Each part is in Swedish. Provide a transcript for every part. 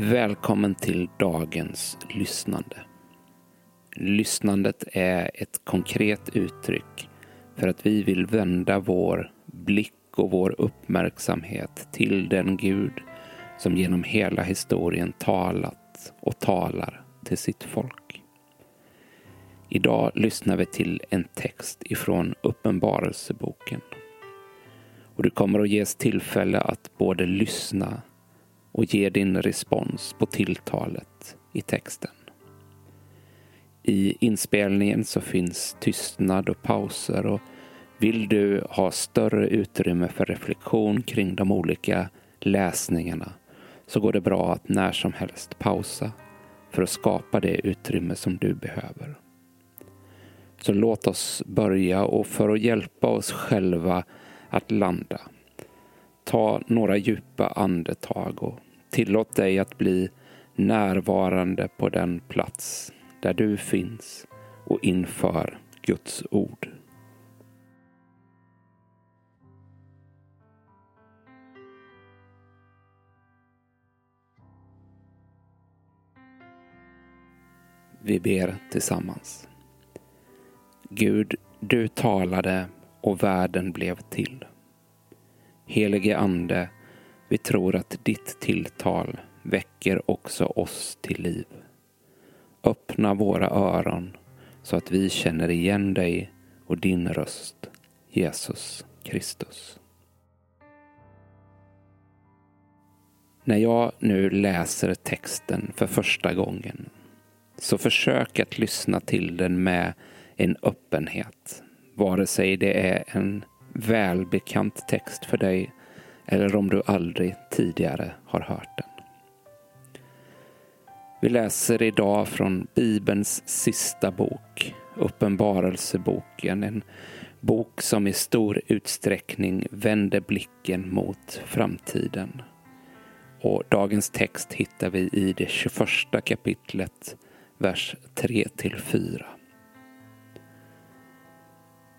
Välkommen till dagens lyssnande. Lyssnandet är ett konkret uttryck för att vi vill vända vår blick och vår uppmärksamhet till den Gud som genom hela historien talat och talar till sitt folk. Idag lyssnar vi till en text ifrån Uppenbarelseboken. Och du kommer att ges tillfälle att både lyssna och ge din respons på tilltalet i texten. I inspelningen så finns tystnad och pauser och vill du ha större utrymme för reflektion kring de olika läsningarna så går det bra att när som helst pausa för att skapa det utrymme som du behöver. Så låt oss börja och för att hjälpa oss själva att landa, ta några djupa andetag och tillåt dig att bli närvarande på den plats där du finns och inför Guds ord. Vi ber tillsammans. Gud, du talade och världen blev till. Helige Ande, vi tror att ditt tilltal väcker också oss till liv. Öppna våra öron så att vi känner igen dig och din röst, Jesus Kristus. När jag nu läser texten för första gången så försök att lyssna till den med en öppenhet. Vare sig det är en välbekant text för dig eller om du aldrig tidigare har hört den. Vi läser idag från Bibelns sista bok, Uppenbarelseboken. En bok som i stor utsträckning vänder blicken mot framtiden. Och dagens text hittar vi i det 21 kapitlet, vers 3 4.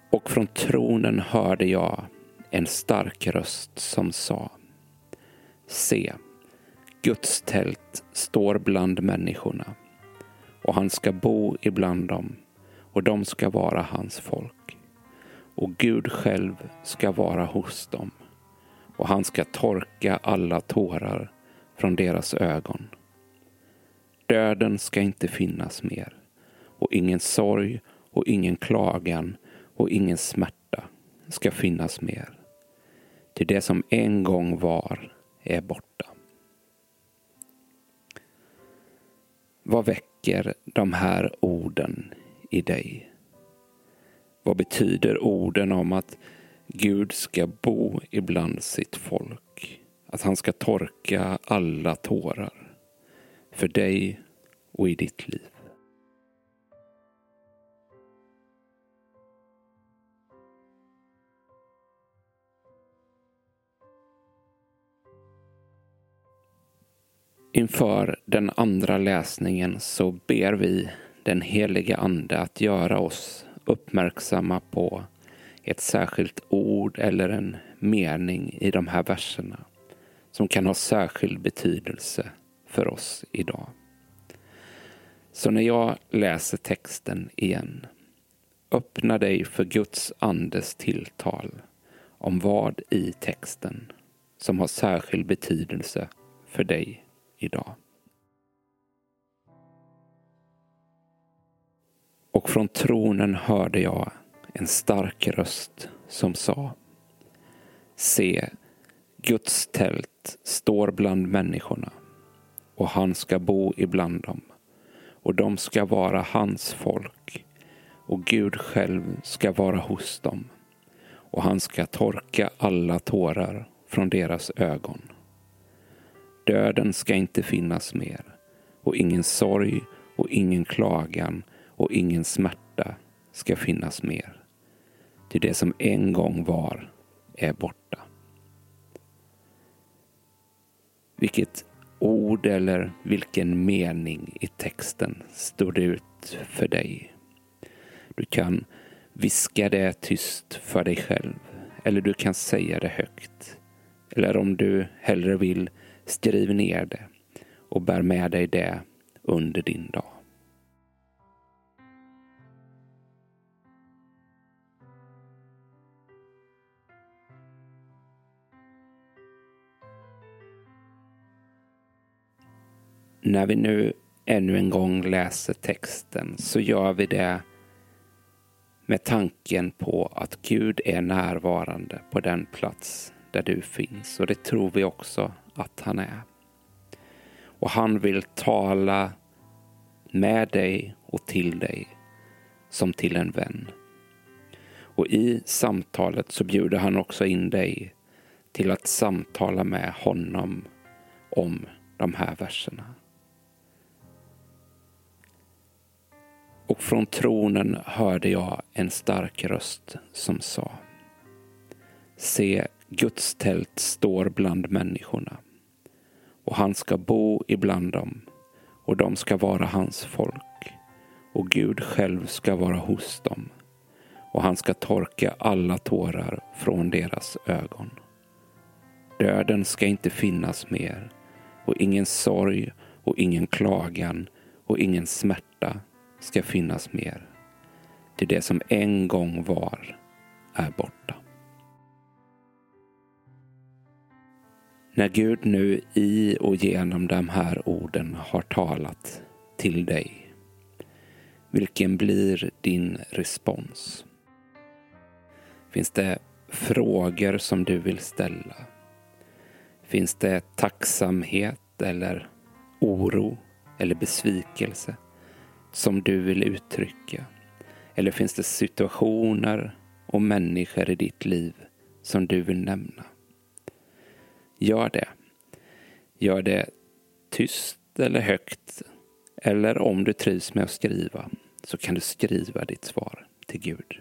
Och från tronen hörde jag en stark röst som sa Se, Guds tält står bland människorna och han ska bo ibland dem och de ska vara hans folk. Och Gud själv ska vara hos dem och han ska torka alla tårar från deras ögon. Döden ska inte finnas mer och ingen sorg och ingen klagan och ingen smärta ska finnas mer. Till det som en gång var är borta. Vad väcker de här orden i dig? Vad betyder orden om att Gud ska bo ibland sitt folk? Att han ska torka alla tårar för dig och i ditt liv. Inför den andra läsningen så ber vi den helige Ande att göra oss uppmärksamma på ett särskilt ord eller en mening i de här verserna som kan ha särskild betydelse för oss idag. Så när jag läser texten igen, öppna dig för Guds andes tilltal om vad i texten som har särskild betydelse för dig idag. Och från tronen hörde jag en stark röst som sa Se, Guds tält står bland människorna och han ska bo ibland dem och de ska vara hans folk och Gud själv ska vara hos dem och han ska torka alla tårar från deras ögon. Döden ska inte finnas mer och ingen sorg och ingen klagan och ingen smärta ska finnas mer. Till det som en gång var är borta. Vilket ord eller vilken mening i texten står ut för dig? Du kan viska det tyst för dig själv eller du kan säga det högt. Eller om du hellre vill, skriv ner det och bär med dig det under din dag. När vi nu ännu en gång läser texten så gör vi det med tanken på att Gud är närvarande på den plats där du finns och det tror vi också att han är. Och han vill tala med dig och till dig som till en vän. Och i samtalet så bjuder han också in dig till att samtala med honom om de här verserna. Och från tronen hörde jag en stark röst som sa Se, Guds tält står bland människorna och han ska bo ibland dem och de ska vara hans folk och Gud själv ska vara hos dem och han ska torka alla tårar från deras ögon. Döden ska inte finnas mer och ingen sorg och ingen klagan och ingen smärta ska finnas mer. Till det som en gång var är borta. När Gud nu i och genom de här orden har talat till dig, vilken blir din respons? Finns det frågor som du vill ställa? Finns det tacksamhet eller oro eller besvikelse? som du vill uttrycka? Eller finns det situationer och människor i ditt liv som du vill nämna? Gör det. Gör det tyst eller högt. Eller om du trivs med att skriva så kan du skriva ditt svar till Gud.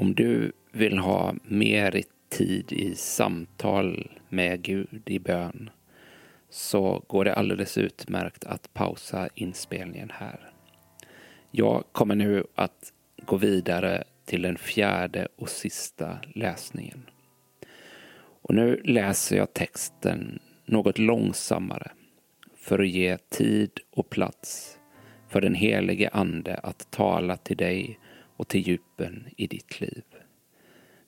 Om du vill ha mer tid i samtal med Gud i bön så går det alldeles utmärkt att pausa inspelningen här. Jag kommer nu att gå vidare till den fjärde och sista läsningen. Och nu läser jag texten något långsammare för att ge tid och plats för den helige Ande att tala till dig och till djupen i ditt liv.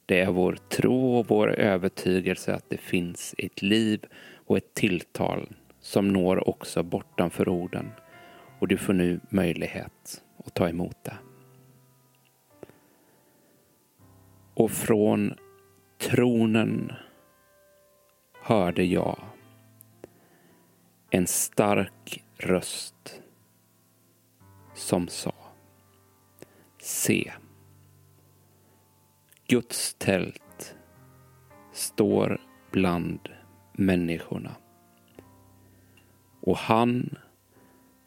Det är vår tro och vår övertygelse att det finns ett liv och ett tilltal som når också bortanför orden och du får nu möjlighet att ta emot det. Och från tronen hörde jag en stark röst som sa Se. Guds tält står bland människorna. Och han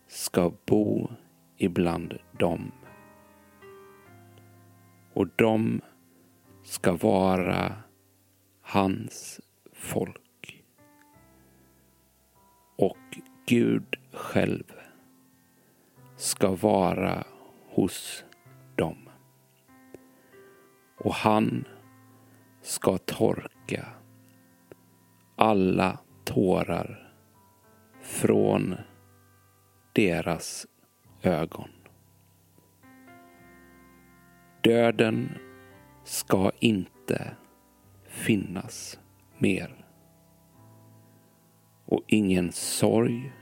ska bo ibland dem. Och de ska vara hans folk. Och Gud själv ska vara hos dem. Och han ska torka alla tårar från deras ögon. Döden ska inte finnas mer. Och ingen sorg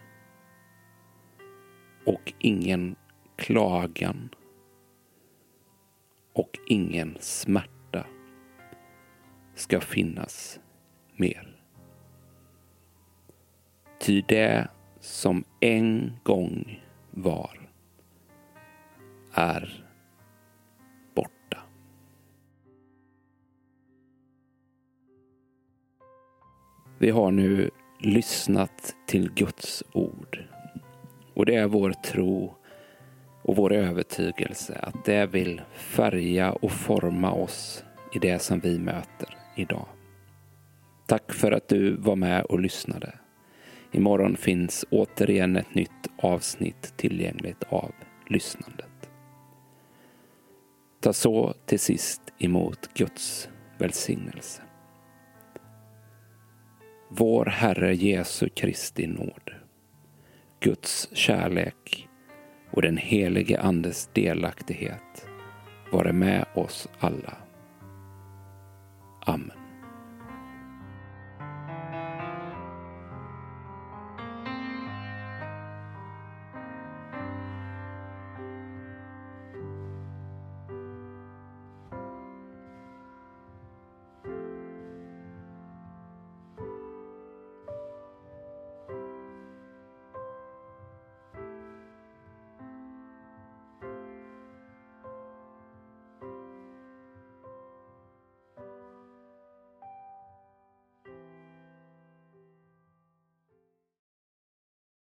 och ingen klagan och ingen smärta ska finnas mer. Ty det som en gång var är borta. Vi har nu lyssnat till Guds ord. Och det är vår tro och vår övertygelse att det vill färga och forma oss i det som vi möter idag. Tack för att du var med och lyssnade. Imorgon finns återigen ett nytt avsnitt tillgängligt av lyssnandet. Ta så till sist emot Guds välsignelse. Vår Herre Jesu Kristi nåd, Guds kärlek och den helige Andes delaktighet vare med oss alla. Amen.